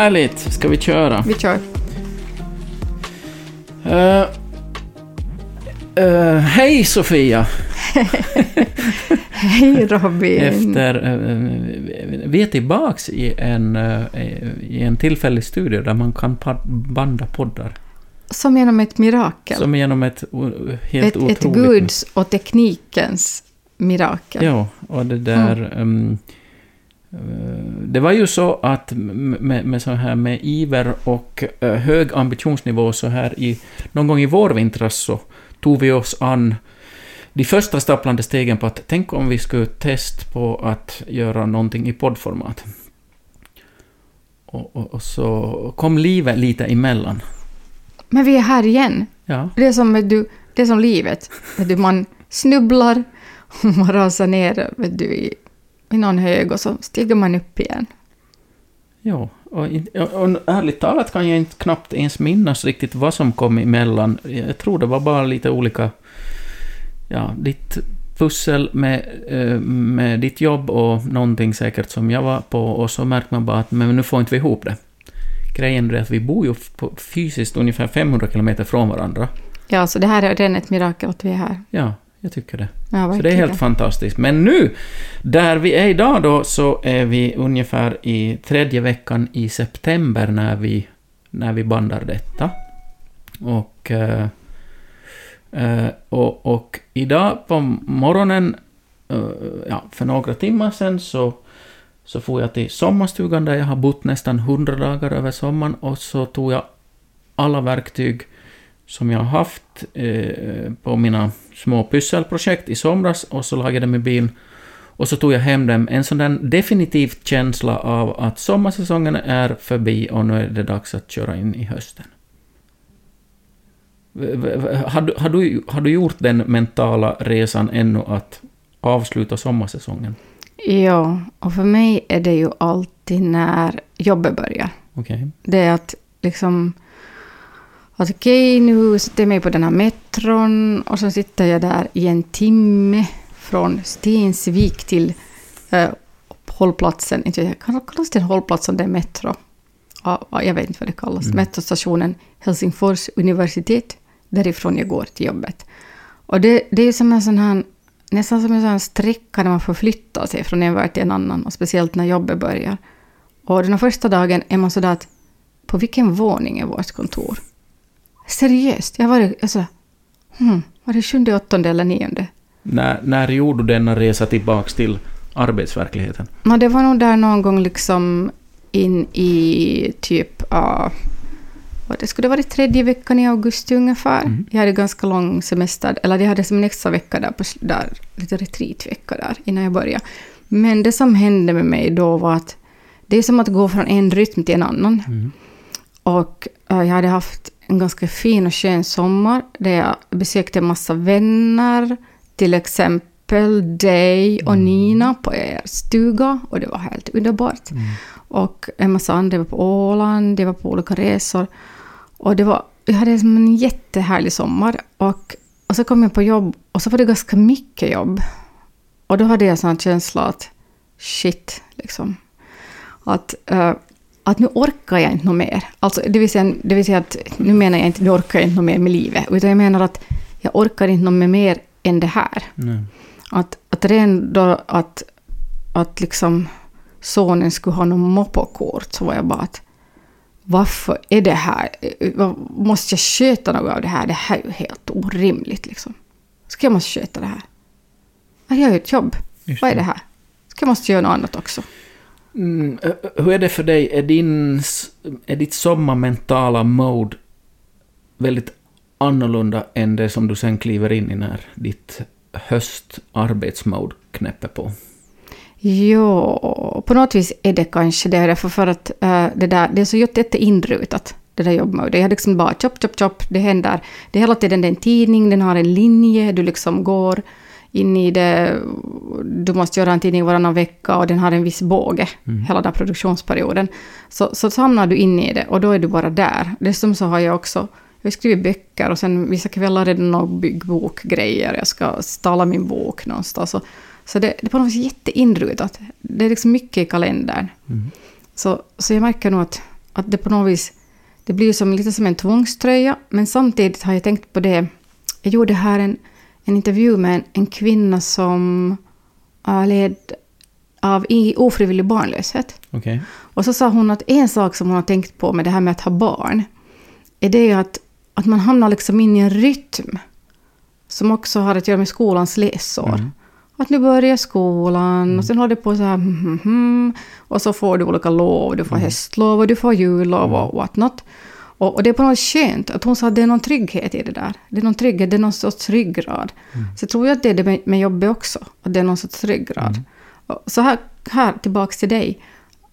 Härligt, ska vi köra? Vi kör. Uh, uh, hej Sofia! Hej Robin! Efter, uh, vi är tillbaks i en, i en tillfällig studio där man kan banda poddar. Som genom ett mirakel. Som genom ett helt ett, otroligt... Ett Guds och teknikens mirakel. Ja, och det där... Mm. Um, det var ju så att med, med, så här med iver och uh, hög ambitionsnivå så här i, någon gång i vårvintras så tog vi oss an de första stapplande stegen på att tänk om vi skulle testa på att göra någonting i poddformat. Och, och, och så kom livet lite emellan. Men vi är här igen. Ja. Det, är som, du, det är som livet. Du, man snubblar och man rasar ner du, i, i någon hög och så stiger man upp igen. Ja, och, och, och ärligt talat kan jag inte knappt ens minnas riktigt vad som kom emellan. Jag tror det var bara lite olika... Ja, ditt pussel med, eh, med ditt jobb och någonting säkert som jag var på och så märkte man bara att men nu får inte vi ihop det. Grejen är att vi bor ju på fysiskt ungefär 500 kilometer från varandra. Ja, så det här är redan ett mirakel att vi är här. Ja, jag tycker det. Ja, så det är helt fantastiskt. Men nu, där vi är idag då, så är vi ungefär i tredje veckan i september när vi, när vi bandar detta. Och, uh, uh, och, och idag på morgonen, uh, ja, för några timmar sedan så så får jag till sommarstugan där jag har bott nästan 100 dagar över sommaren och så tog jag alla verktyg som jag har haft eh, på mina små pysselprojekt i somras och så lagade jag dem i bilen och så tog jag hem dem. En sån där definitiv känsla av att sommarsäsongen är förbi och nu är det dags att köra in i hösten. Har du, har du, har du gjort den mentala resan ännu att avsluta sommarsäsongen? Ja, och för mig är det ju alltid när jobbet börjar. Okay. Det är att liksom... Att okej, okay, nu sitter jag mig på den här metron och så sitter jag där i en timme från Stensvik till äh, hållplatsen. Kallas det hållplats om det är metro? Ja, jag vet inte vad det kallas. Mm. Metrostationen Helsingfors universitet. Därifrån jag går till jobbet. Och det, det är som en sån här nästan som en sån sträcka där man förflyttar sig från en värld till en annan, och speciellt när jobbet börjar. Och den första dagen är man sådär att på vilken våning är vårt kontor? Seriöst, jag var jag så hmm, var det sjunde, åttonde eller nionde? När, när gjorde du denna resa tillbaks till arbetsverkligheten? No, det var nog där någon gång liksom in i typ uh, det skulle varit tredje veckan i augusti ungefär. Mm. Jag hade ganska lång semester, eller jag hade som en extra vecka där, på, där lite retreatvecka där innan jag började. Men det som hände med mig då var att det är som att gå från en rytm till en annan. Mm. Och uh, jag hade haft en ganska fin och skön sommar där jag besökte en massa vänner, till exempel dig och mm. Nina på er stuga och det var helt underbart. Mm. Och en massa andra var på Åland, de var på olika resor. Och det var, jag hade en jättehärlig sommar. Och, och så kom jag på jobb och så var det ganska mycket jobb. Och då hade jag en sån känsla att shit, liksom. Att, uh, att nu orkar jag inte något mer. Alltså, det, vill säga, det vill säga att nu menar jag inte nu orkar jag inte något mer med livet. Utan jag menar att jag orkar inte något mer än det här. Mm. Att, att redan då att, att liksom sonen skulle ha något moppokort så var jag bara att varför är det här? Måste jag sköta något av det här? Det här är ju helt orimligt liksom. Ska jag måste sköta det här? Jag gör ju ett jobb. Just Vad är det här? Ska jag måste göra något annat också? Mm, eh, eh, hur är det för dig? Är, din, är ditt sommarmentala mode väldigt annorlunda än det som du sen kliver in i när ditt höstarbetsmode knäpper på? Jo, på något vis är det kanske det. Därför för att äh, det, där, det är så jätteinrutat, det där jobbmodet. Jag liksom bara chop, chop, chop, det händer. Det är hela tiden en tidning, den har en linje, du liksom går in i det. Du måste göra en tidning varannan vecka och den har en viss båge, mm. hela den produktionsperioden. Så, så samlar du in i det och då är du bara där. Dessutom så har jag också jag har skrivit böcker och sen vissa kvällar är det några byggbokgrejer. Jag ska stala min bok någonstans. Så det, det är på något sätt jätteinrutat. Det är liksom mycket i kalendern. Mm. Så, så jag märker nog att, att det på något vis, det blir som, lite som en tvångströja, men samtidigt har jag tänkt på det, jag gjorde här en, en intervju med en, en kvinna som uh, led av i ofrivillig barnlöshet. Okej. Och så sa hon att en sak som hon har tänkt på med det här med att ha barn, är det att, att man hamnar liksom in i en rytm som också har att göra med skolans läsår. Mm. Att nu börjar skolan och sen håller det på så här hmm, hmm, hmm, och så får du olika lov, du får höstlov och du får jullov och what not. Och, och det är på något skönt att hon sa att det är någon trygghet i det där. Det är någon trygghet, det är någon sorts ryggrad. Så jag tror jag att det är det med, med jobbet också, att det är någon sorts ryggrad. Och Så här, här tillbaks till dig.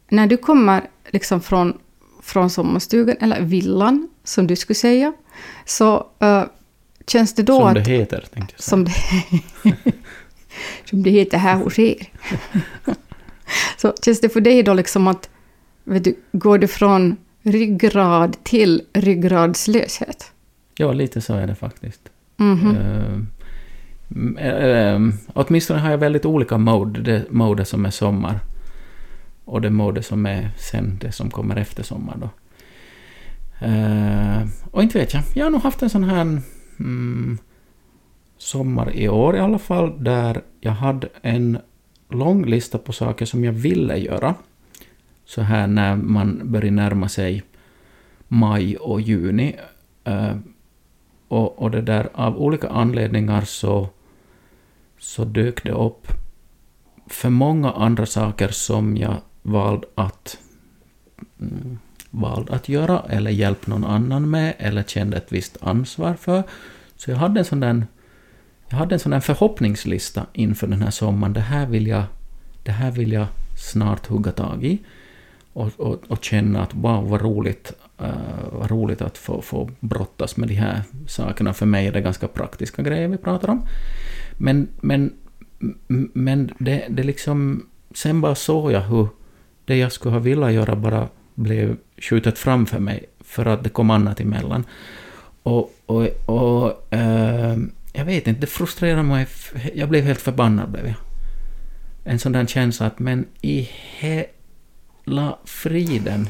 När du kommer liksom från, från sommarstugan, eller villan, som du skulle säga, så eh, känns det då Som att... det heter, tänkte jag säga. Som det, som det heter här hos er. Så känns det för dig då liksom att, vet du, går du från ryggrad till ryggradslöshet? Ja, lite så är det faktiskt. Mhm. Eh, m- eh, åtminstone har jag väldigt olika mode. Det mode som är sommar och det mode som är sen det som kommer efter sommar då. Eh, och inte vet jag, jag har nog haft en sån här mm, sommar i år i alla fall, där jag hade en lång lista på saker som jag ville göra. Så här när man börjar närma sig maj och juni. Eh, och, och det där, av olika anledningar så, så dök det upp för många andra saker som jag valde att, mm, valde att göra eller hjälpa någon annan med eller kände ett visst ansvar för. Så jag hade en sån där, jag hade en sån där förhoppningslista inför den här sommaren. Det här vill jag, det här vill jag snart hugga tag i. Och, och, och känna att wow, vad roligt, uh, vad roligt att få, få brottas med de här sakerna. För mig är det ganska praktiska grejer vi pratar om. Men, men, men det, det liksom... Sen bara såg jag hur det jag skulle ha velat göra bara blev skjutet framför mig för att det kom annat emellan. Och, och, och eh, jag vet inte, det frustrerar mig. Jag blev helt förbannad blev jag. En sån där känsla att men i hela friden.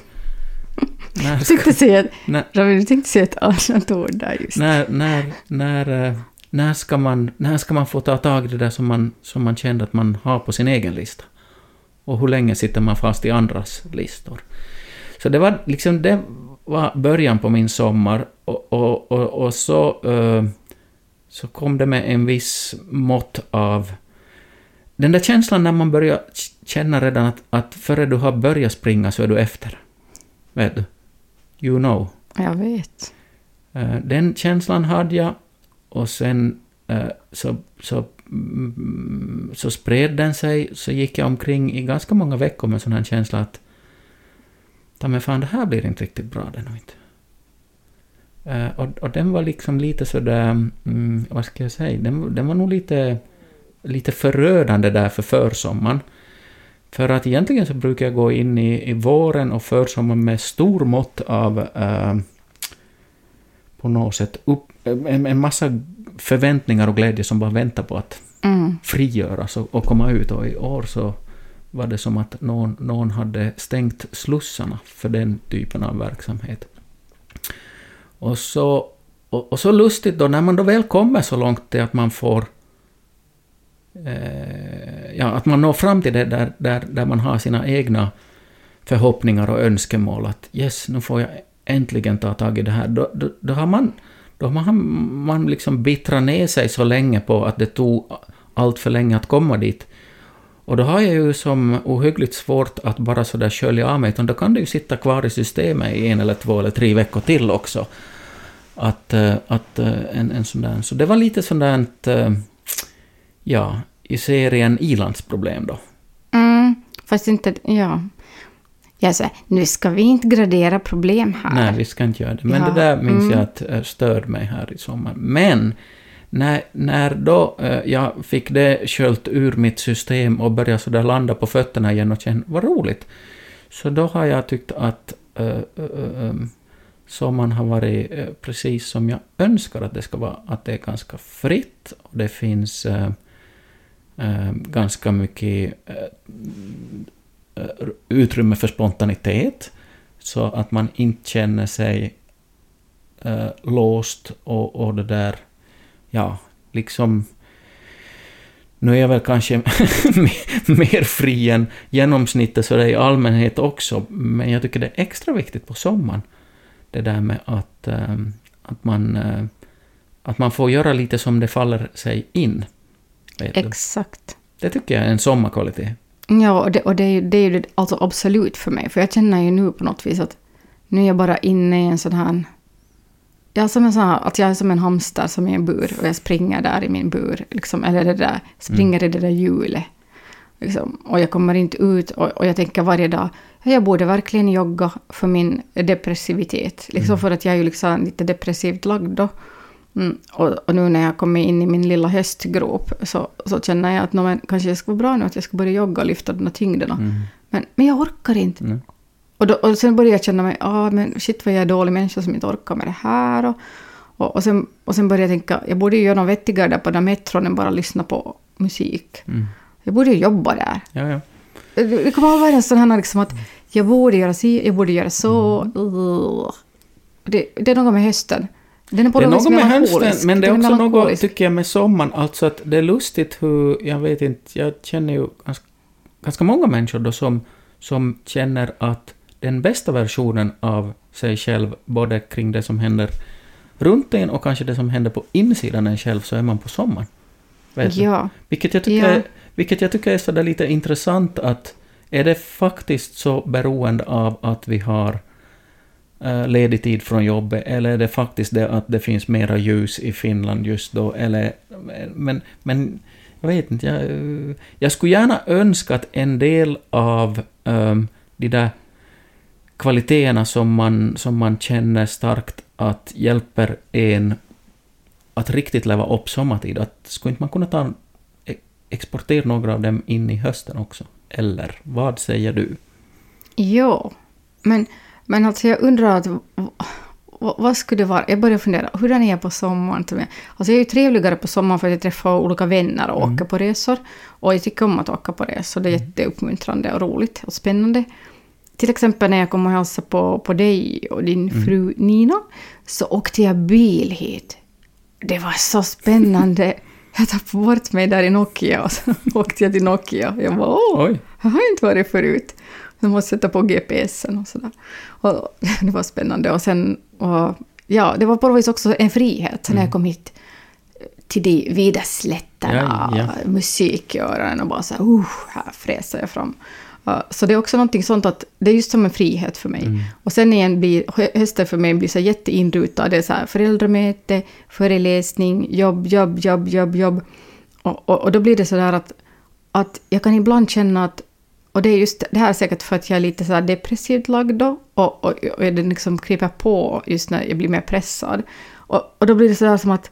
När, Jag tänkte säga, när, Ravi, du tänkte säga ett annat ord där just. när, när, när, eh, när, ska man, när ska man få ta tag i det där som man, som man kände att man har på sin egen lista? Och hur länge sitter man fast i andras listor? Så det var liksom, det var början på min sommar och, och, och, och så, eh, så kom det med en viss mått av den där känslan när man börjar känna redan att, att före du har börjat springa så är du efter. Vet du? You know. Jag vet. Eh, Den känslan hade jag och sen eh, så, så, mm, så spred den sig, så gick jag omkring i ganska många veckor med sån här känsla att ta mig fan, det här blir inte riktigt bra det inte. Eh, Och, och den var liksom lite sådär, mm, vad ska jag säga, den, den var nog lite, lite förödande där för försommaren. För att egentligen så brukar jag gå in i, i våren och försommaren med stor mått av eh, på något sätt upp, en, en massa förväntningar och glädje som bara väntar på att Mm. frigöras och, och komma ut. Och i år så var det som att någon, någon hade stängt slussarna för den typen av verksamhet. Och så, och, och så lustigt då, när man då väl kommer så långt till att man får Eh, ja, att man når fram till det där, där, där man har sina egna förhoppningar och önskemål att yes, nu får jag äntligen ta tag i det här. Då, då, då har man, då har man liksom bittrat ner sig så länge på att det tog allt för länge att komma dit. Och då har jag ju som ohyggligt svårt att bara sådär skölja av mig, utan då kan det ju sitta kvar i systemet i en eller två eller tre veckor till också. Att, eh, att eh, en, en sån där, så det var lite sådant, där ja, i serien ilandsproblem då. Mm. Fast inte, ja. Jag sa, nu ska vi inte gradera problem här. Nej, vi ska inte göra det. Men Ja, det där minns mm. jag att eh, störde mig här i sommar. Men när, när då eh, jag fick det sköljt ur mitt system och började sådär landa på fötterna igen och känna vad roligt. Så då har jag tyckt att eh, eh, sommaren har varit precis som jag önskar att det ska vara. Att det är ganska fritt och det finns eh, eh, ganska mycket eh, utrymme för spontanitet. så att man inte känner sig eh, låst och, och det där, ja, liksom... Nu är jag väl kanske mer fri än genomsnittet så det är i allmänhet också, men jag tycker det är extra viktigt på sommaren. Det där med att, eh, att, man, eh, att man får göra lite som det faller sig in. Exakt. Det tycker jag är en sommarkvalitet. Ja, och det, och det, är ju- det är ju alltså absolut för mig. För jag känner ju nu på något vis att nu är jag bara inne i en sån här... Jag är som en sån här, att jag är som en hamster som är i en bur och jag springer där i min bur. Liksom, eller det där, springer i det där hjulet. Liksom, och jag kommer inte ut och, och jag tänker varje dag, "Ja, jag borde verkligen jogga för min depressivitet. Liksom för att jag är ju liksom lite depressivt lagd då. Mm, och, och nu när jag kommer in i min lilla hästgrop så, så känner jag att "Nå, men, kanske det skulle vara bra nu att jag ska börja jogga och lyfta de här tyngderna. Mm. Men, men jag orkar inte. Mm. Och, då, och sen började jag känna mig, ah, men shit vad jag är dålig människa som inte orkar med det här. Och, och, och, sen, och sen började jag tänka, jag borde ju göra något vettigare där på den metron än bara lyssna på musik. Mm. Jag borde ju jobba där. Ja, ja. Det det kommer att vara en sån här liksom att jag borde göra si, jag borde göra så. Ugh. Det, det är något med hösten. Den är Det är något något med hösten, men det är också något, tycker jag, med sommaren. Alltså att det är lustigt hur, jag vet inte, jag känner ju ganska, ganska många människor då som, som känner att den bästa versionen av sig själv, både kring det som händer runt en och kanske det som händer på insidan en själv, så är man på sommaren. Ja. Vilket jag tycker, Ja. är, vilket jag tycker är sådär lite intressant att är det faktiskt så beroende av att vi har Eh, ledig tid från jobbet eller är det faktiskt det att det finns mera ljus i Finland just då eller men, men jag vet inte, jag, jag skulle gärna önska att en del av um, de där kvaliteterna som man, som man känner starkt att hjälper en att riktigt leva upp sommartid, att skulle inte man kunna ta, e, exportera några av dem in i hösten också? Eller vad säger du? Jo, men, men alltså jag undrar att, vad skulle det vara? Jag börjar fundera, hur är jag på sommaren? Alltså jag är ju trevligare på sommaren för att jag träffar olika vänner och åker på resor. Och jag tycker om att åka på resor, det är jätteuppmuntrande och roligt och spännande. Till exempel när jag kom och hälsade på, på dig och din fru Nina, så åkte jag bil hit. Det var så spännande. Jag tappade bort mig där i Nokia och så åkte jag till Nokia. Jag bara åh, Oj. jag har inte varit förut. Jag måste sätta på GPSen och sådär. Och det var spännande. Och sen, och, ja, det var på något vis också en frihet sen när jag kom hit till de vida slätterna, Ja, ja. musik i öronen och bara så här, uh, här fräser jag fram. Uh, Så det är också någonting sånt att det är just som en frihet för mig. Och sen igen blir hö- hösten för mig blir så jätteinrutad. Det är så här föräldramöte, föreläsning, jobb, jobb, jobb, jobb, jobb. Och, och, och då blir det så där att, att jag kan ibland känna att och det är just det här är säkert för att jag är lite så här depressivt lagd då. Och, och, och det liksom kryper på just när jag blir mer pressad. Och, och då blir det så där som att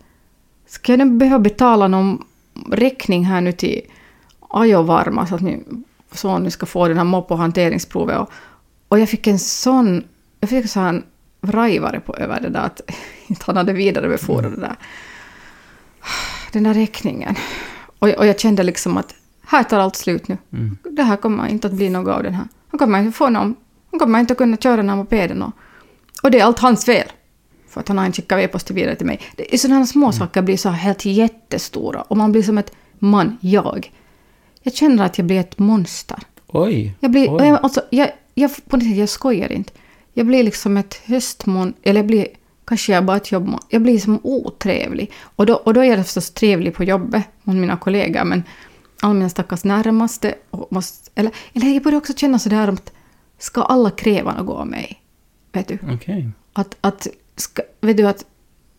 ska jag behöva betala någon räkning här nu till Ajovarma så att min son nu ska få den här moppo-hanteringsprovet. Och, och jag fick en sån... Jag fick så här en rajvare på över det där att inte han hade vidarebefordrat det där. Den där räkningen. Och, och jag kände liksom att här tar allt slut nu. Mm. Det här kommer inte att bli något av den här. Han kommer inte få någon... Han kommer inte att kunna köra den här mopeden. Och, och det är allt hans fel. För att han har inte skickat e-post vidare till mig. Det är sådana små saker blir så här helt jättestora. Och man blir som ett man, jag. Jag känner att jag blir ett monster. Oj. Jag blir... Oj. Jag, alltså, jag, jag, på något sätt, jag skojar inte. Jag blir liksom ett höstmon... Eller jag blir... Kanske jag bara ett jobbmon. Jag blir som otrevlig. Och då, och då är jag förstås trevlig på jobbet mot mina kollegor. Men alla mina stackars närmaste... Och måste, eller, eller jag börjar också känna sådär att ska alla kräva något av mig? Vet du? Okej. Att, att, ska, vet du att,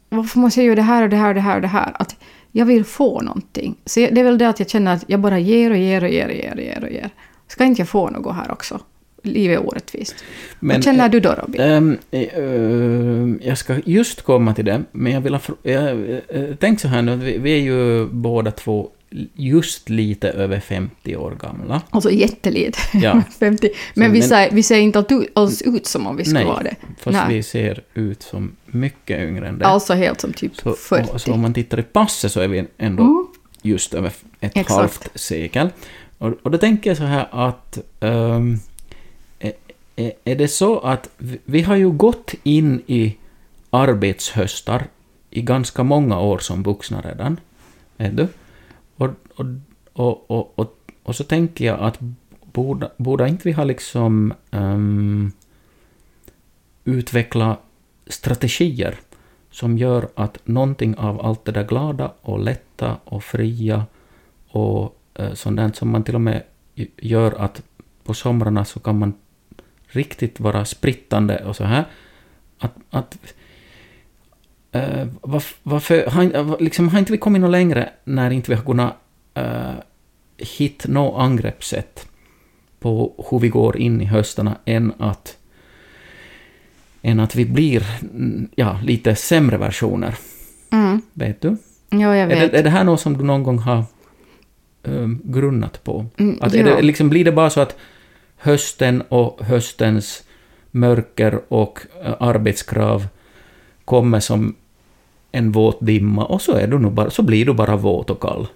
varför måste jag göra det här och det här och det här och det här? Att jag vill få någonting. Så det är väl det att jag känner att jag bara ger och ger och ger och ger och ger och ger. Ska inte jag få något här också? Livet är orättvist. Men, Vad känner du då Robin? Eh, eh, jag ska just komma till det, men jag vill ha... Jag, eh, tänk så här nu, vi, vi är ju båda två just lite över 50 år gamla. Alltså jättelite. Ja. 50. Men, Så, vi, men- ser, vi ser inte alls ut som om vi skulle Nej, vara det. Fast Nej. vi ser ut som mycket yngre än det. Alltså helt som typ så, 40. och, så om man tittar i passet så är vi ändå Mm. just över ett Exakt. halvt sekel. Och, och då tänker jag så här att ehm, eh, är, är det så att vi, vi har ju gått in i arbetshöstar i ganska många år som vuxna redan. Vet du? Och, och, och, och, och, och så tänker jag att borde, borde inte vi ha liksom um, utveckla strategier som gör att någonting av allt det där glada och lätta och fria och uh, sånt som man till och med gör att på somrarna så kan man riktigt vara sprittande och så här. Att, att uh, varför, har, liksom, har inte vi kommit något längre när inte vi har kunnat uh, hitta något angreppssätt på hur vi går in i höstarna än att, än att vi blir ja, lite sämre versioner. Mm. Vet du? Ja, jag vet. Är det, är det här något som du någon gång har um, grunnat på? Mm, att ja. det, liksom, blir det bara så att hösten och höstens mörker och uh, arbetskrav kommer som en våt dimma och så, är du nog bara, så blir du bara våt och kall?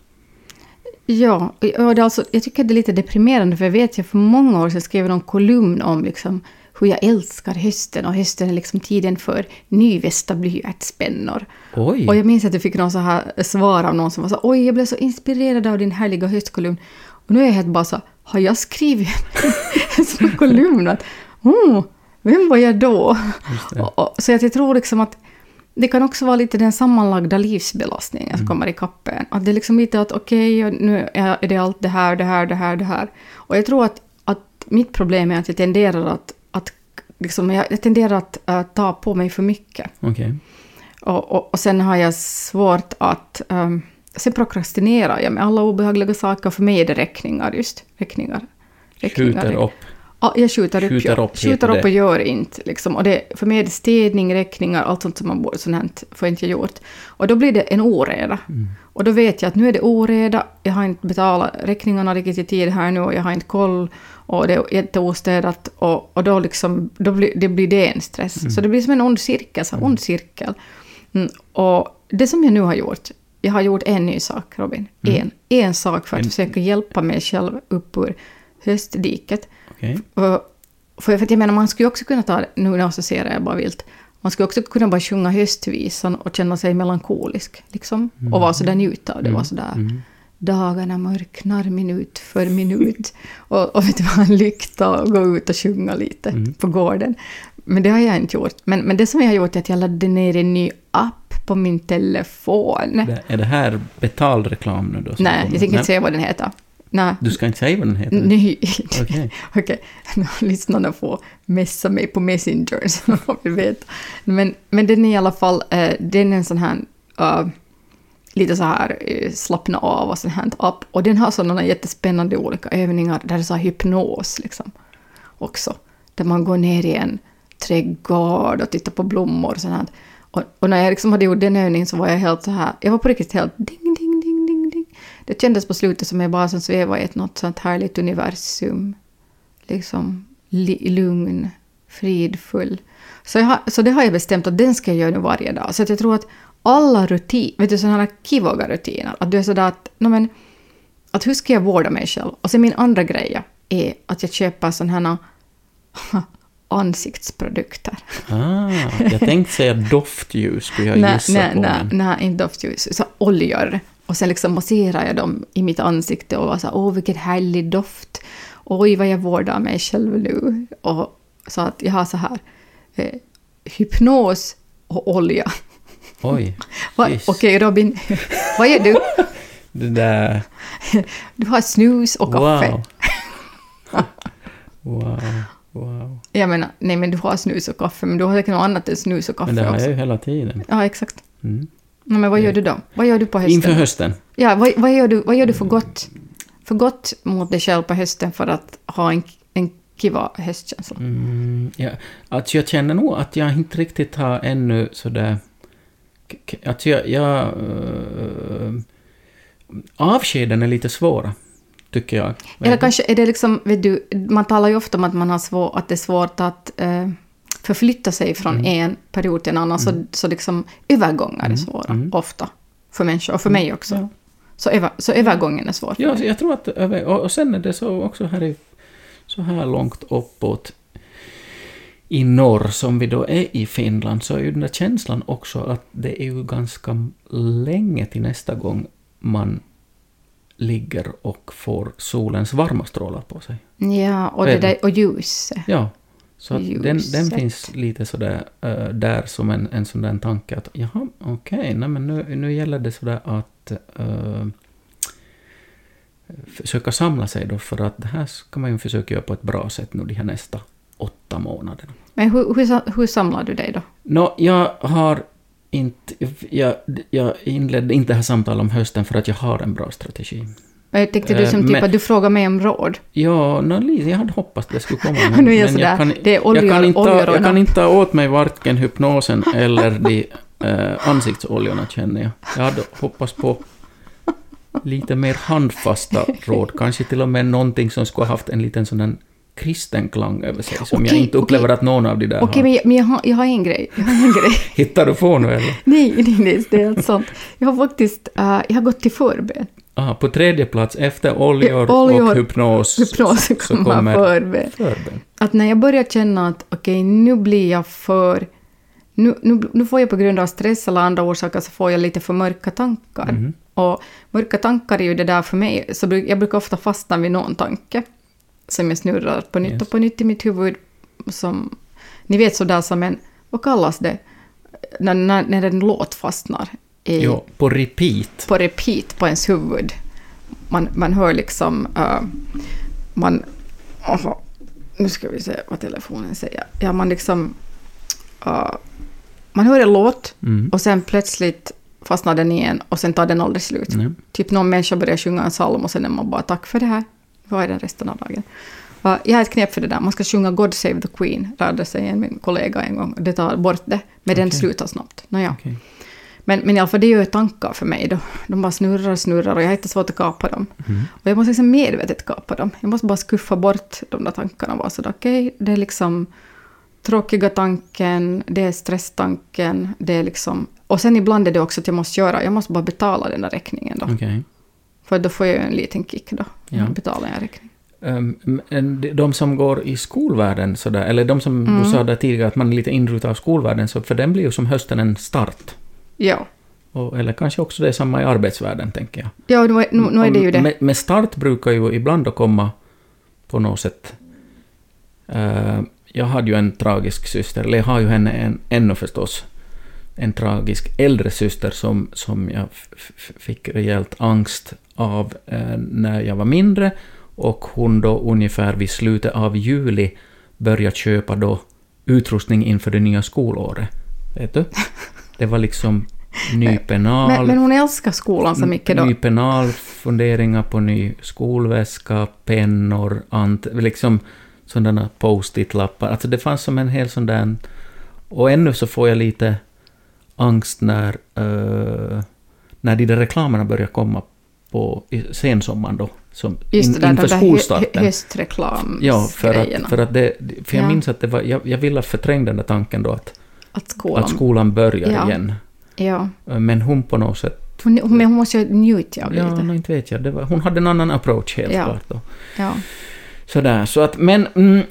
Ja, och det alltså, jag tycker det är lite deprimerande för jag vet jag för många år sedan skrev någon kolumn om liksom hur jag älskar hösten och hösten är liksom tiden för nyvästa blyertsspännor. Oj! Och jag minns att jag fick någon så här svar av någon som var så oj jag blev så inspirerad av din härliga höstkolumn. Och nu är jag helt bara så har jag skrivit en sån kolumn? Att, oh, vem var jag då? Så att jag tror liksom att det kan också vara lite den sammanlagda livsbelastningen som kommer i kappen. Att det är liksom lite att okej, okay, nu är det allt det här, det här, det här, det här. Och jag tror att, att mitt problem är att jag tenderar att, att liksom, jag tenderar att uh, ta på mig för mycket. Okay. Och, och, och sen har jag svårt att... Um, sen prokrastinerar jag med alla obehagliga saker. För mig är det räkningar just. Räkningar. räkningar. Skjuter upp. Ja, jag skjuter upp, skjuter upp, skjuter upp och gör inte. Liksom. Och det, för mig är det städning, räkningar, allt sånt som man borde, sånt här får inte jag gjort. Och då blir det en oreda. Mm. Och då vet jag att nu är det oreda, jag har inte betalat räkningarna riktigt i tid här nu och jag har inte koll och det är jätteostädat och, och då, liksom, då blir, det blir det en stress. Mm. Så det blir som en ond cirkel. Så ond cirkel. Mm. Och det som jag nu har gjort, jag har gjort en ny sak Robin. Mm. En, en sak för att En- försöka hjälpa mig själv upp ur höstdiket. Och, för, för jag menar, man skulle också kunna ta, nu associerar jag bara vilt, man skulle också kunna bara sjunga höstvisan och känna sig melankolisk, liksom. Och vara sådär njuta av det, vara sådär Mm. dagarna mörknar minut för minut. och, och vet du vad, en lykta och gå ut och sjunga lite Mm. på gården. Men det har jag inte gjort. Men, men det som jag har gjort är att jag laddade ner en ny app på min telefon. Det- Är det här betald reklam nu då? Nej, jag tänker inte säga vad den heter. Nej. Du ska inte säga vad den heter? Nej. Okej. Okej, lyssnarna får messa mig på Messenger så får vi veta. Men, men den är i alla fall, eh, den är en sån här, eh, lite så här eh, slappna av och sån här app. Och den har sådana jättespännande olika övningar där det är så här hypnos liksom också. Där man går ner i en trädgård och tittar på blommor och sånt här. Och, och när jag liksom hade gjort den övningen så var jag helt så här, jag var på riktigt helt ding, ding. Det kändes på slutet som jag bara som svävade i ett något sånt härligt universum. Liksom li, lugn, fridfull. Så, jag så det har jag bestämt att den ska jag göra nu varje dag. Så att jag tror att alla rutiner, vet du sådana kivoga rutiner, att du är sådär att, no, men, att hur ska jag vårda mig själv? Och sen min andra grej är att jag köper sådana här ansiktsprodukter. Ah, jag tänkte säga doftljus, skulle jag nej, gissa nej, på. nej, nej, inte doftljus. Så oljor. Och sen liksom masserar jag dem i mitt ansikte och var så åh vilken härlig doft. Oj vad jag vårdar mig själv nu. Och så att jag har så här eh, hypnos och olja. Oj. Okej Robin, vad gör du? Det där... Du har snus och kaffe. Wow. wow. Wow. Jag menar, nej men du har snus och kaffe, men du har säkert något annat än snus och kaffe Men det har också. jag ju hela tiden. Ja, exakt. Mm. Men vad gör du då? Vad gör du på hösten? Inför hösten. Ja, vad, vad, gör du, vad gör du för gott, för gott mot dig själv på hösten för att ha en, en kiva höstkänsla? Mm, ja. Alltså jag känner nog att jag inte riktigt har ännu sådär... Alltså jag... jag uh, avskeden är lite svåra, tycker jag. Eller kanske är det liksom, vet du, man talar ju ofta om att man har svår, att det är svårt att eh, förflytta sig från Mm. en period till en annan, så, så liksom övergångar är svåra, mm. ofta. För människor, och för mig också. Ja. Så, över, så övergången är svår Ja, jag tror att... Och sen är det så också här i, så här långt uppåt i norr, som vi då är i Finland, så är ju den där känslan också att det är ju ganska länge till nästa gång man ligger och får solens varma strålar på sig. Ja, och, det där, och ljuset. Ja, så den, den finns lite sådär äh, där som en, en sån där tanke att jaha, okej, nej men nu, nu gäller det sådär att äh, försöka samla sig då för att det här ska man ju försöka göra på ett bra sätt nu de här nästa åtta månaderna. Men hur, hur, hur samlar du dig då? Nå, jag har inte... Jag, jag inledde inte det här samtalet om hösten för att jag har en bra strategi. Jag tänkte du Eh, som typ men- att du frågar mig om råd. Ja, lite, jag hade hoppats det skulle komma. Och nu är jag sådär, det är oljor- jag, kan inte, oljor jag kan inte ta åt mig varken hypnosen eller de eh, ansiktsoljorna känner jag. Jag hade hoppats på lite mer handfasta råd. Kanske till och med någonting som skulle ha haft en liten sån här kristen klang över sig, som jag Okej, inte upplever okej. att någon av de där Okej, har. men, jag, men jag, har, jag har en grej. Jag har en grej. Hittar du på nu eller? nej, nej, nej, det är allt sånt. Jag har faktiskt uh, jag har gått till förben. Aha, på tredje plats efter oljor, Oljor, och hypnos, Hypnos så kommer kommer förben. förben. Att när jag börjar känna att okej, nu blir jag för... Nu, nu, nu får jag på grund av stress eller andra orsaker så får jag lite för mörka tankar. Mhm. Och mörka tankar är ju det där för mig, så jag brukar ofta fastna vid någon tanke som jag snurrar på nytt Yes. och på nytt i mitt huvud. Som, ni vet sådär som en... Vad kallas det? När, när, när en låt fastnar i, Jo, på repeat. på repeat på ens huvud. Man, man hör liksom... eh, man... aha, nu ska vi se vad telefonen säger. Ja, man liksom... eh, man hör en låt Mm. och sen plötsligt fastnar den igen och sen tar den aldrig slut. Nej. Typ någon människa börjar sjunga en psalm och sen är man bara tack för det här. Vad är det resten av dagen? Uh, jag har ett knep för det där. Man ska sjunga God Save the Queen, lärde sig en min kollega en gång. Det tar bort det, men den Okej. slutar snabbt. Nåja. Okej. Men, men i alla fall, det är ju tankar för mig då. De bara snurrar och snurrar och jag har inte svårt att kapa dem. Mm. Och jag måste liksom medvetet kapa dem. Jag måste bara skuffa bort de där tankarna och vara sådär, okej, det är liksom tråkiga tanken, det är stresstanken, det är liksom... Och sen ibland är det också att jag måste göra, jag måste bara betala den där räkningen då. Okej. För då får jag ju en liten kick då. Ja. Betalar jag räkningen. Um, men de- de som går i skolvärlden, sådär, eller de som Mm. du sa där tidigare att man är lite inrutad av skolvärlden, så för den blir ju som hösten en start. Ja. Och, eller kanske också det är samma i arbetsvärlden, tänker jag. Ja, nu är, nu, nu är det ju det. Med, med start brukar ju ibland då komma på något sätt... eh, jag hade ju en tragisk syster, eller jag har ju henne en, ännu förstås. En tragisk äldre syster som, som jag fick rejält angst av eh, när jag var mindre. Och hon då ungefär vid slutet av juli började köpa då utrustning inför det nya skolåret. Vet du? Det var liksom ny penal. Men, men hon älskar skolan så mycket då. Ny penal, funderingar på ny skolväska, pennor, ant, liksom sådana post-it-lappar. Alltså det fanns som en hel sån där... Och ännu så får jag lite angst när, eh, när de där reklamerna börjar komma på sensommaren då, som Just in, det där, inför där skolstarten. hö, höstreklamsgrejerna. Ja, för att, för att det, för jag Ja. minns att det var, jag, jag ville förtränga den där tanken då att, att skolan... att skolan börjar Ja. igen. Ja. Men hon på något sätt Hon, men hon måste ju njuta av det Ja, lite. inte vet jag. Det var, hon hade en annan approach helt Ja. klart. Då. Ja. Sådär, så att, men mm,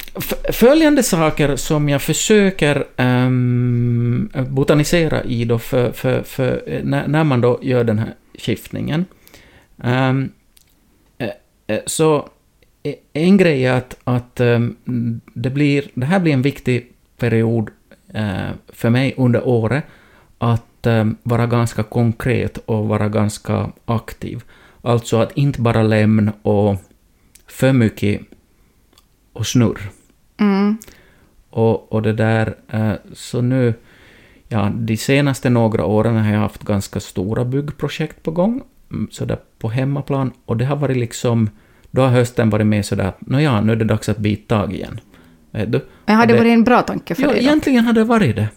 följande saker som jag försöker ehm, botanisera i då för, för, för eh, när, när man då gör den här skiftningen. Eh, eh, så eh, en grej är att, att ehm, det, blir, det här blir en viktig period eh, för mig under året att ehm, vara ganska konkret och vara ganska aktiv. Alltså att inte bara lämna och för mycket och snurr. Mm. Och, och det där, eh, så nu, ja, de senaste några åren har jag haft ganska stora byggprojekt på gång, mm, sådär på hemmaplan, och det har varit liksom, då har hösten varit med sådär nåja, nu är det dags att bita tag igen. Vet du? Men Och det varit en bra tanke för Ja, dig då? egentligen har det varit det.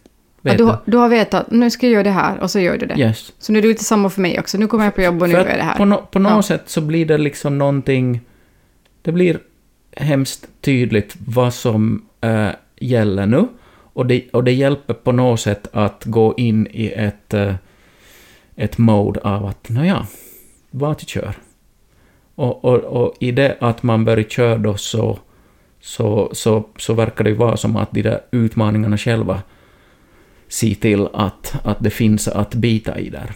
Vet du, har- du har vetat, nu ska jag göra det här och så gör du det. Yes. Så nu är det lite samma för mig också. Nu kommer jag på jobb och nu gör jag det här. På, no, på något Ja. sätt så blir det liksom någonting... Det blir hemskt tydligt vad som äh, gäller nu. Och det, och det hjälper på något sätt att gå in i ett, äh, ett mode av att, nåja, vart kör. Och, och, och i det att man börjar köra då så, så, så, så verkar det ju vara som att de där utmaningarna själva ser till att, att det finns att bita i där.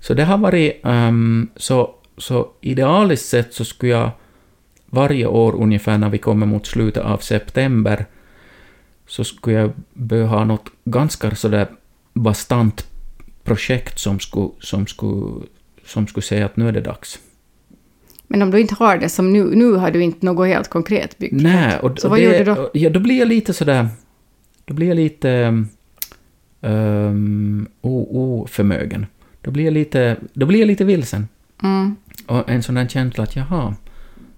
Så det har varit... Um, så, så idealiskt sett så skulle jag varje år ungefär när vi kommer mot slutet av september så skulle jag behöva ha något ganska sådär bastant projekt som skulle, som skulle, som skulle säga att nu är det dags. Men om du inte har det som nu, nu har du inte något helt konkret byggt. Nej, och, Så och vad det, gör du då? Ja, då blir jag lite sådär... Då blir jag lite... Um, oförmögen. Då blir jag lite, då blir jag lite vilsen. Mm. Och en sån där känsla att jaha,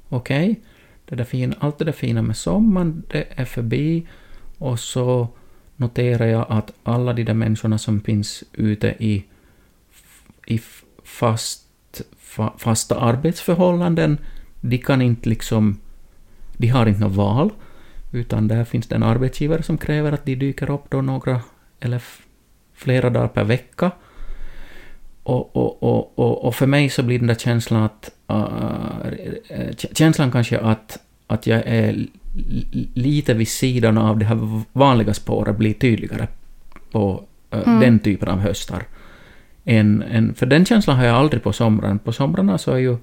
okej, det där fin, allt det där fina med sommaren, det är förbi. Och så noterar jag att alla de där människorna som finns ute i, i fast, fa, fasta arbetsförhållanden, de kan inte liksom... De har inte något val, utan där finns det en arbetsgivare som kräver att de dyker upp då några eller flera dagar per vecka. Och, och, och, och, och för mig så blir den där känslan att... Uh, känslan kanske att, att jag är li- lite vid sidan av det här vanliga spåret blir tydligare på uh, Mm. den typen av höstar. En, en, för den känslan har jag aldrig på somrarna. På somrarna så är ju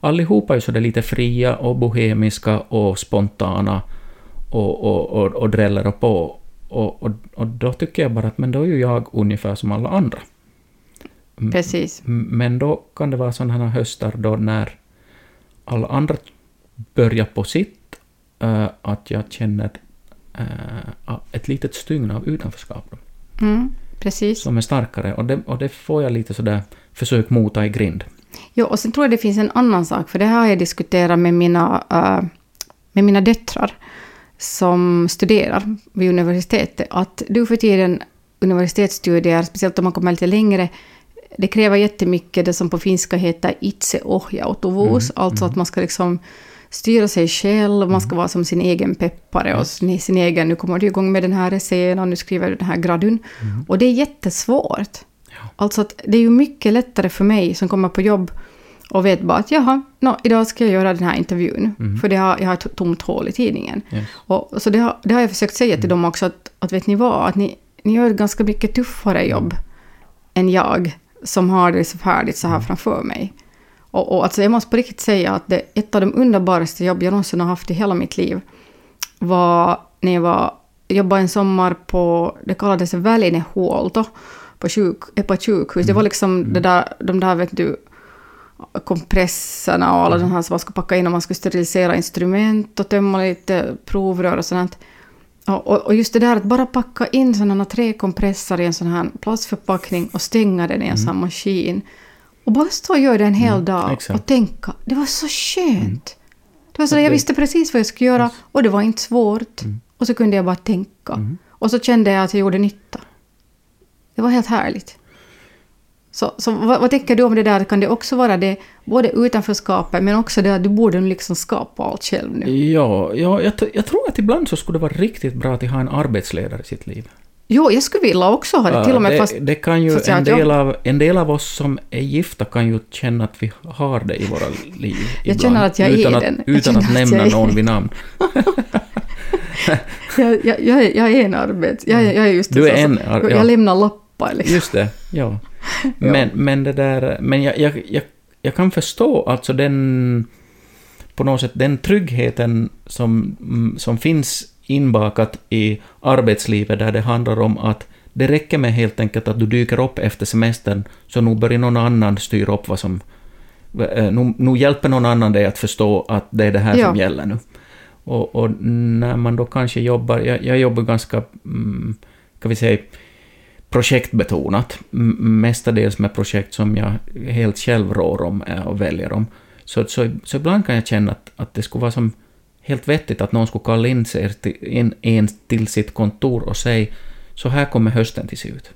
allihopa är så där lite fria och bohemiska och spontana och, och, och, och dräller och på. Och, och, och då tycker jag bara att men då är ju jag ungefär som alla andra. Precis. Men då kan det vara sådana här höstar då när alla andra börjar på sitt, eh, att jag känner eh, ett litet stygn av utanförskap Mm. Precis. som är starkare. Och det, och det får jag lite sådär försök mota i grind. Jo, och sen tror jag det finns en annan sak, för det här har jag diskuterat med mina, eh, med mina döttrar som studerar vid universitetet, att du för tiden universitetsstudier, speciellt om man kommer lite längre, det kräver jättemycket det som på finska heter itseohjautuvuus, alltså att man ska liksom styra sig själv, man ska vara som sin egen peppare och sin, egen, nu kommer du igång med den här essän och nu skriver du den här gradun. Och det är jättesvårt. Alltså att det är ju mycket lättare för mig som kommer på jobb och vet bara att jaha, no, idag ska jag göra den här intervjun, för det har, jag har ett tomt hål i tidningen. Yes. Och, så det har, det har jag försökt säga till dem också, att, att vet ni vad, att ni, ni gör ett ganska mycket tuffare jobb än jag, som har det så färdigt så här framför mig. Och, och alltså jag måste på riktigt säga att det, ett av de underbaraste jobb jag någonsin har haft i hela mitt liv var när jag var, jobbade en sommar på, det kallades Välinehuolto, på, sjuk, eh, på ett sjukhus. Det var liksom det där, de där, vet du, kompresserna och alla de här som man skulle packa in och man skulle sterilisera instrument och tömma lite provrör och sånt. Och, och, och just det där att bara packa in sådana tre kompressor i en sån här plastförpackning och stänga den i en sån maskin. Och bara stå och göra det en hel dag exakt. och tänka. Det var så skönt. Det var så jag visste precis vad jag skulle göra och det var inte svårt. Och så kunde jag bara tänka. Och så kände jag att jag gjorde nytta. Det var helt härligt. Så, så vad, vad tänker du om det där? Kan det också vara det, både utanförskapet men också det att du borde liksom skapa allt själv nu? Ja, ja jag, jag tror att ibland så skulle det vara riktigt bra att ha en arbetsledare i sitt liv. Jo, jag skulle vilja också ha det, till och med det, fast... det kan ju en del, av, en del av oss som är gifta kan ju känna att vi har det i våra liv. Jag ibland, känner att jag är utan att, den. Jag Utan att att nämna är- någon vid namn. Jag, jag, jag, är, jag är en arbets... Jag, är- jag är just Du är en så- ar- Jag, ja. jag lämnar lappar liksom. Just det, ja. Men, men det där... Men jag, jag, jag, jag kan förstå alltså den... På något sätt den tryggheten som, som finns inbakat i arbetslivet där det handlar om att det räcker med helt enkelt att du dyker upp efter semestern så nu börjar någon annan styra upp vad som... eh, Nu, nu hjälper någon annan dig att förstå att det är det här Ja. som gäller nu. Och, och när man då kanske jobbar... Jag, jag jobbar ganska... Mm, kan vi säga projektbetonat, mestadels med projekt som jag helt själv rår om eh, och väljer om. Så, så, så ibland kan jag känna att, att det skulle vara som helt vettigt att någon skulle kalla in, sig till, in en till sitt kontor och säga så här kommer hösten till se ut.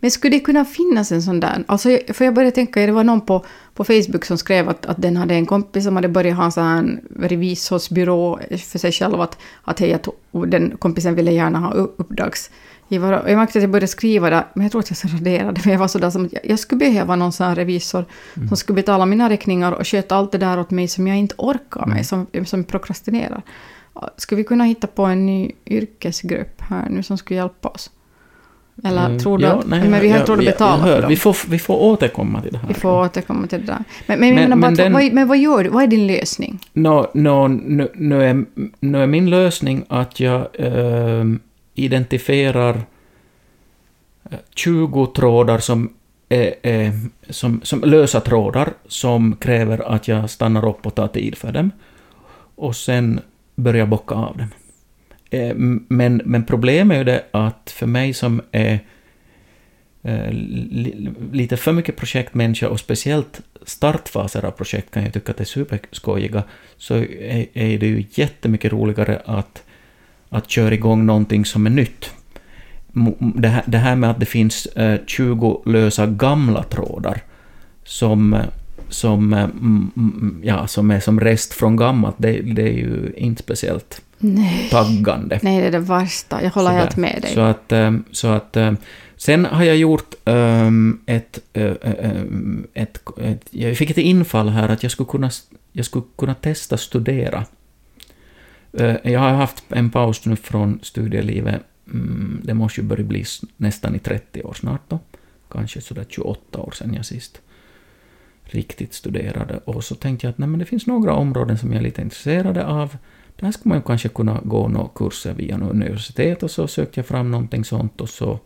Men skulle det kunna finnas en sån där? Alltså, jag- för jag började tänka, det var någon på, på Facebook som skrev att, att den hade en kompis som hade börjat ha en sån här revisorsbyrå för sig själv. Att, att hej, att den kompisen ville gärna ha uppdrags. Jag, var, jag märkte att jag började skriva det, men jag tror att jag raderade. Men jag var sådär som att jag, jag skulle behöva någon sån här revisor Mm. som skulle betala mina räkningar och sköta allt det där åt mig som jag inte orkar Mm. med, som, som prokrastinerar. Skulle vi kunna hitta på en ny yrkesgrupp här nu som skulle hjälpa oss? Eller Eh, tror du ja, att... nej, men vi har jag- inte råd att jag- betala jag hör. för dem. Vi får, vi får återkomma till det här. Vi får återkomma till det där. Men, men, Men- bara men att, den- vad, men vad gör du? Vad är din lösning? Nå, nå, nu, nu, är, nu är min lösning att jag eh, identifierar eh, 20 trådar som är, är, som, som lösa trådar som kräver att jag stannar upp och tar tid för dem. Och sen börjar bocka av dem. Eh, men, men problemet är ju det att för mig som är eh, lite för mycket projektmänniska och speciellt startfaser av projekt kan jag tycka att det är superskojiga, så är, är det ju jättemycket roligare att, att köra igång någonting som är nytt. Det här, det här med att det finns eh, 20 lösa gamla trådar som, eh, som, eh, ja, som är som rest från gammalt, det, det är ju inte speciellt Nej. taggande. Nej, det är det värsta. Jag håller Sådär. helt med dig. Så att, så att sen har jag gjort ehm, ett, eh, ehm, ett, ett... Jag fick ett infall här att jag skulle kunna, jag skulle kunna testa studera. Eh, jag har haft en paus nu från studielivet. Mm, det måste ju börja bli nästan i 30 år snart då. Kanske sådär 28 år sedan jag sist riktigt studerade. Och så tänkte jag att nej, men det finns några områden som jag är lite intresserad av. Där skulle man ju kanske kunna gå några kurser via något universitet och så sökte jag fram någonting sånt och så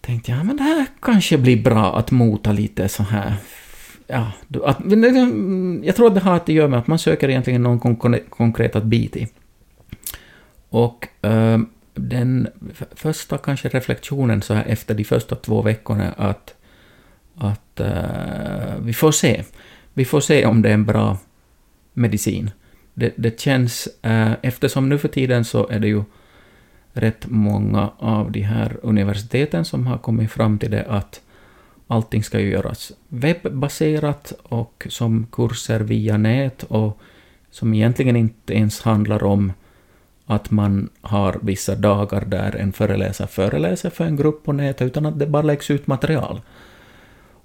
tänkte jag, men det här kanske blir bra att mota lite så här. Ja, att, liksom, mm, jag tror att det har att göra med att man söker egentligen någon kon- konkret att bita i. Och eh, den första kanske reflektionen så här efter de första två veckorna är att, att eh, vi får se. Vi får se om det är en bra medicin. Det, det känns, eh, eftersom nu för tiden så är det ju rätt många av de här universiteten som har kommit fram till det att allting ska ju göras webbaserat och som kurser via nät och som egentligen inte ens handlar om att man har vissa dagar där en föreläsare föreläser för en grupp på nätet, utan att det bara läggs ut material.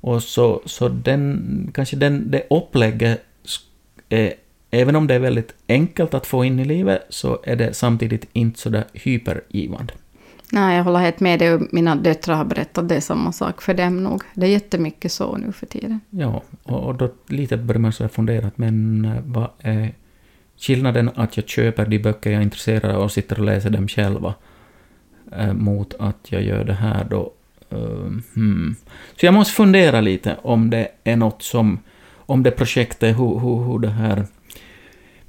Och så, så den, kanske den, det upplägget, är, även om det är väldigt enkelt att få in i livet, så är det samtidigt inte så där hypergivande. Nej, jag håller helt med dig. Mina döttrar har berättat det är samma sak för dem nog. Det är jättemycket så nu för tiden. Ja, och, och då lite börjar man så här fundera, att men eh, vad är skillnaden att jag köper de böcker jag är intresserad av och sitter och läser dem själva eh, mot att jag gör det här då? Ehm, hmm. Så jag måste fundera lite om det är något som, om det projektet, hur, hur, hur det här...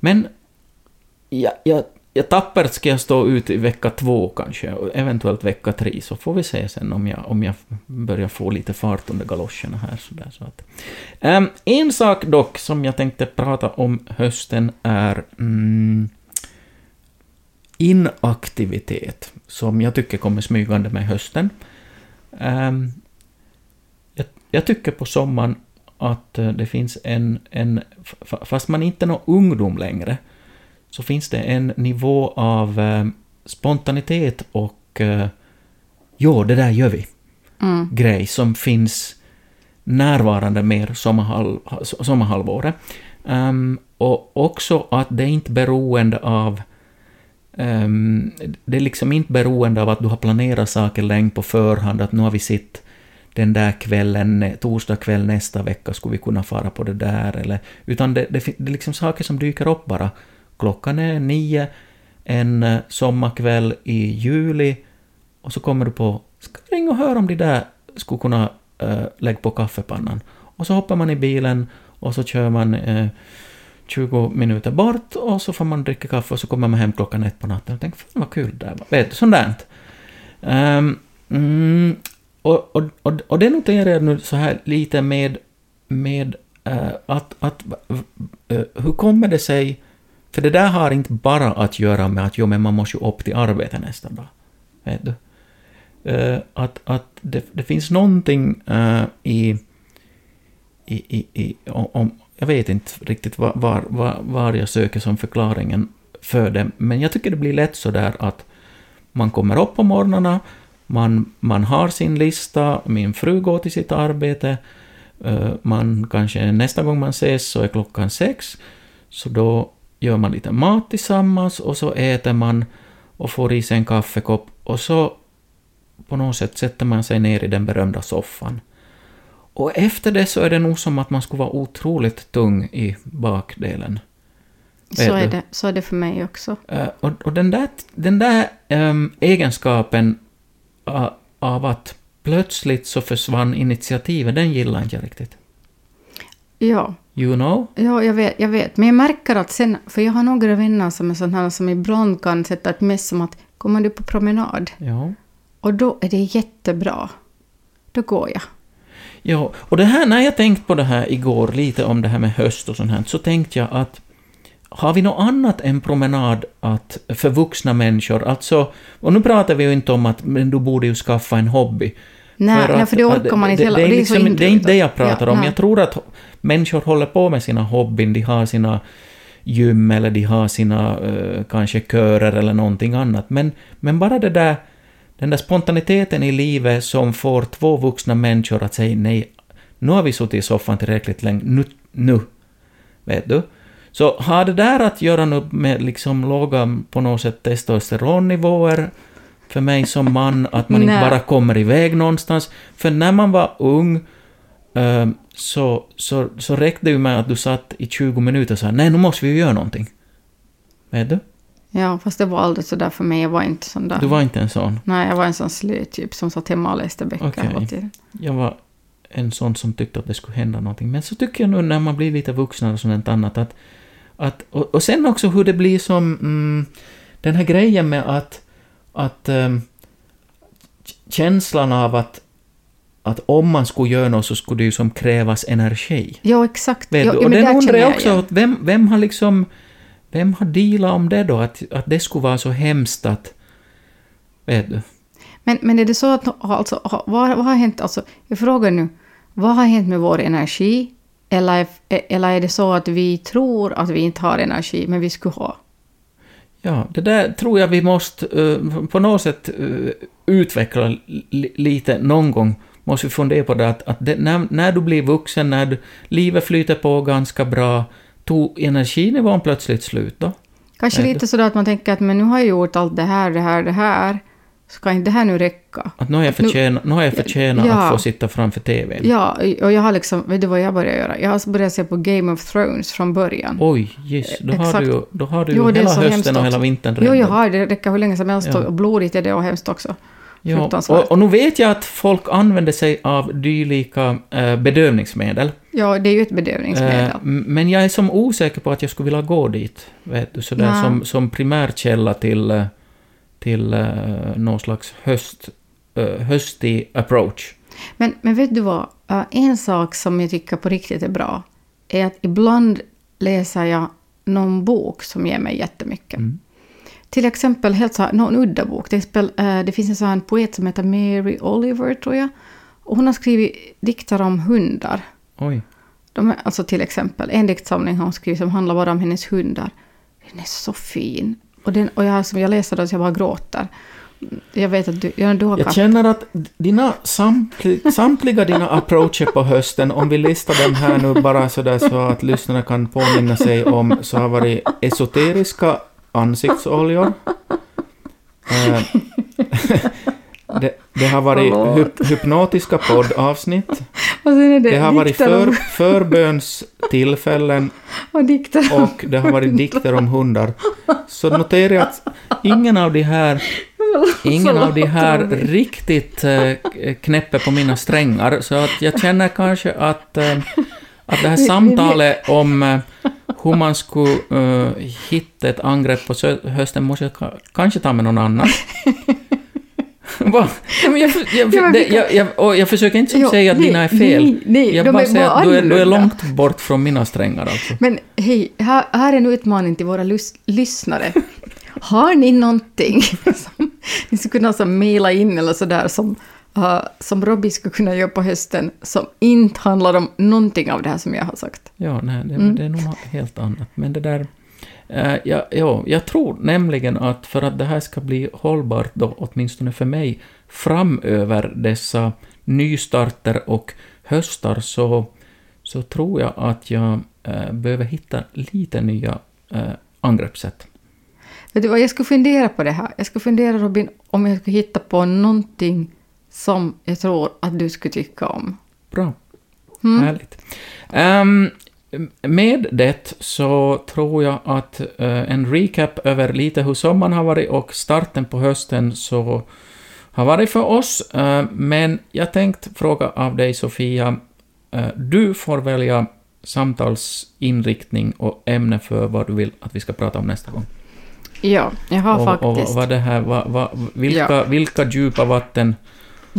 Men jag, jag, jag tappert ska jag stå ut i vecka två kanske, och eventuellt vecka tre, så får vi se sen om jag, om jag börjar få lite fart under galoscherna här. Så där, så att. Um, en sak dock som jag tänkte prata om hösten är mm, inaktivitet, som jag tycker kommer smygande med hösten. Um, jag, jag tycker på sommaren att eh, det finns en, en fast man inte är någon ungdom längre, så finns det en nivå av eh, spontanitet och eh, jo, det där gör vi Mm. grej som finns närvarande mer sommarhalv, sommarhalvåret. Ehm, och också att det är inte beroende av ehm, det är liksom inte beroende av att du har planerat saker länge på förhand, att nu har vi sett den där kvällen, torsdag kväll nästa vecka skulle vi kunna fara på det där, eller, utan det, det, det är liksom saker som dyker upp bara. Klockan är nio en eh, sommarkväll i juli, och så kommer du på, ska ringa och höra om de där skulle kunna äh, lägga på kaffepannan. Och så hoppar man i bilen och så kör man eh, äh, 20 minuter bort och så får man dricka kaffe och så kommer man hem klockan ett på natten och tänker fan vad kul det där var. Vet du, sånt där. Um, mm, och, och, och, och det noterar jag nu så här lite med, med äh, att, att äh, hur kommer det sig, för det där har inte bara att göra med att jo, men man måste ju upp till arbete nästa dag. Vet du? Eh, att att det, det finns någonting eh, i, i, i, i om, jag vet inte riktigt var, var, var, jag söker som förklaringen för det, men jag tycker det blir lätt så där att Man kommer upp på morgnarna, man, man har sin lista, min fru går till sitt arbete, eh, man kanske nästa gång man ses så är klockan sex, så då gör man lite mat tillsammans och så äter man och får i sig en kaffekopp och så på något sätt sätter man sig ner i den berömda soffan. Och efter det så är det nog som att man skulle vara otroligt tung i bakdelen. Så är, det, så är det för mig också. Uh, och, och den där, den där um, egenskapen uh, av att plötsligt så försvann initiativet, den gillar inte jag riktigt. Ja. You know? Ja, jag vet, jag vet. Men jag märker att sen, för jag har några vänner som är sådana här som ibland kan sätta ett mess som att kommer du på promenad? Ja. Och då är det jättebra. Då går jag. Ja, och det här, när jag tänkte på det här igår, lite om det här med höst och sånt här, så tänkte jag att har vi något annat än promenad att, för vuxna människor? Alltså, och nu pratar vi ju inte om att men du borde ju skaffa en hobby. Nej, för, nej, för det orkar man inte heller. Det, det, är liksom, det är inte det jag pratar ja, om. nej. Jag tror att människor håller på med sina hobbyn, de har sina gym eller de har sina uh, kanske körer eller någonting annat. Men, men bara det där, den där spontaniteten i livet som får två vuxna människor att säga nej, nu har vi suttit i soffan tillräckligt länge, nu, nu, vet du. Så har det där att göra nu med liksom låga på något sätt testosteronnivåer för mig som man, att man inte Nej. bara kommer iväg någonstans. För när man var ung ehm, så, så, så räckte det ju med att du satt i 20 minuter och sa nej, nu måste vi ju göra någonting. Vet du? Ja, fast det var aldrig så där för mig. Jag var inte sån där. Du var inte en sån. Nej, jag var en sån slö typ som satt hemma och läste böcker Okej. hela tiden. Jag var en sån som tyckte att det skulle hända någonting. Men så tycker jag nu när man blir lite vuxnare och sånt annat att... att och, och sen också hur det blir som... Mm, den här grejen med att... att k- känslan av att... att om man skulle göra något så skulle det ju som krävas energi. Ja, exakt. Ja, och den undrar jag jag också, att vem, vem har liksom... Vem har dealat om det då? Att, att det skulle vara så hemskt att... Vet du? Men, men är det så att... Alltså, vad, vad har hänt? Alltså, jag frågar nu. Vad har hänt med vår energi? Eller, eller är det så att vi tror att vi inte har energi, men vi skulle ha? Ja, det där tror jag vi måste eh, på något sätt eh, utveckla li, lite någon gång. Måste vi fundera på det att, att det, när, när du blir vuxen, när du, livet flyter på ganska bra, tog energinivån plötsligt slut då? Kanske lite sådär att man tänker att men nu har jag gjort allt det här, det här, det här. Ska inte det här nu räcka? Att nu har jag Nu- förtjänat, nu har jag förtjänat Ja. att få sitta framför TVn. Ja, och jag har liksom... Vet du vad jag började göra? Jag har börjat se på Game of Thrones från början. Oj, yes, då har du då har du Jo, hela hösten och hela vintern Jo, jag redan. har det. räcker hur länge som helst. Ja. Och blodigt är det och hemskt också. Ja, och, och nu vet jag att folk använder sig av dylika eh, bedövningsmedel. Ja, det är ju ett bedövningsmedel. M- Men jag är som osäker på att jag skulle vilja gå dit, vet du, sådär som, som primärkälla till, eh, till uh, någon slags höst, uh, höstig approach. Men, men vet du vad? Eh, En sak som jag tycker på riktigt är bra är att ibland läser jag någon bok som ger mig jättemycket. Mm. Till exempel helt så här, någon udda bok. Till exempel, eh, det finns en sån poet som heter Mary Oliver, tror jag. Och hon har skrivit dikter om hundar. Oj. De alltså till exempel en diktsamling har hon skrivit som handlar bara om hennes hundar. Den är så fin. Och, den, och jag, som jag läser den så jag bara gråter. Jag vet att du, ja, du har Jag känner att dina samtli, samtliga dina approacher på hösten, om vi listar dem här nu bara sådär så att lyssnarna kan påminna sig om, så har varit esoteriska ansiktsoljor. Eh, det, det har varit hyp, hypnotiska poddavsnitt. Det, Det har varit för, om, förbönstillfällen och dikter om och det har varit dikter om hundar. Så notera att ingen av de här Ingen av de här riktigt eh, knäpper på mina strängar, så att jag känner kanske att, eh, att det här samtalet om eh, hur man skulle hitta ett angrepp på hösten måste jag ka- kanske ta med någon annan. Jag, försöker inte som Jo, säga att nej, dina är fel. nej, nej, jag bara säger att du är, du är långt bort från mina strängar alltså. Men hej, här, här är en utmaning till våra lys- lyssnare. Har ni någonting som ni skulle kunna så mejla in eller sådär som, uh, som Robbie skulle kunna göra på hösten som inte handlar om någonting av det här som jag har sagt? Ja, nej, det, Mm. det är nog helt annat. Men det där... Eh, ja, ja, jag tror nämligen att för att det här ska bli hållbart, då, åtminstone för mig, framöver dessa nystarter och höstar, så, så tror jag att jag eh, behöver hitta lite nya eh, angreppssätt. Vet du vad, jag skulle fundera på det här. Jag skulle fundera, Robin, om jag skulle hitta på någonting som jag tror att du skulle tycka om. Bra. Mm. Härligt. Ehm, med det så tror jag att eh, en recap över lite hur sommaren har varit och starten på hösten så har varit för oss. Eh, men jag tänkte fråga av dig, Sofia. eh, du får välja samtalsinriktning och ämne för vad du vill att vi ska prata om nästa gång. Ja, jag har och, faktiskt och vad det här, vad, vad, vilka, Ja. vilka djupa vatten,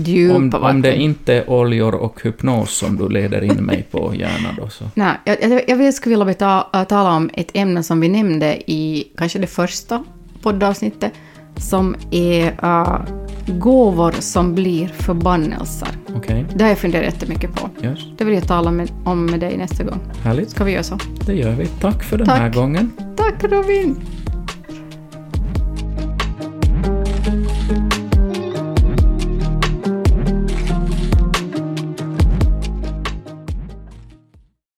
djupa om, vatten. om det inte är oljor och hypnos som du leder in mig på gärna då så. Nej, jag, jag, skulle vilja beta, äh, tala om ett ämne som vi nämnde i kanske det första poddavsnittet, som är äh, gåvor som blir förbannelser. Okej, Det har jag funderat jättemycket på. yes. Det vill jag tala med, om med dig nästa gång. Härligt. Ska vi göra så? Det gör vi. Tack för den Tack. här gången. Tack Robin!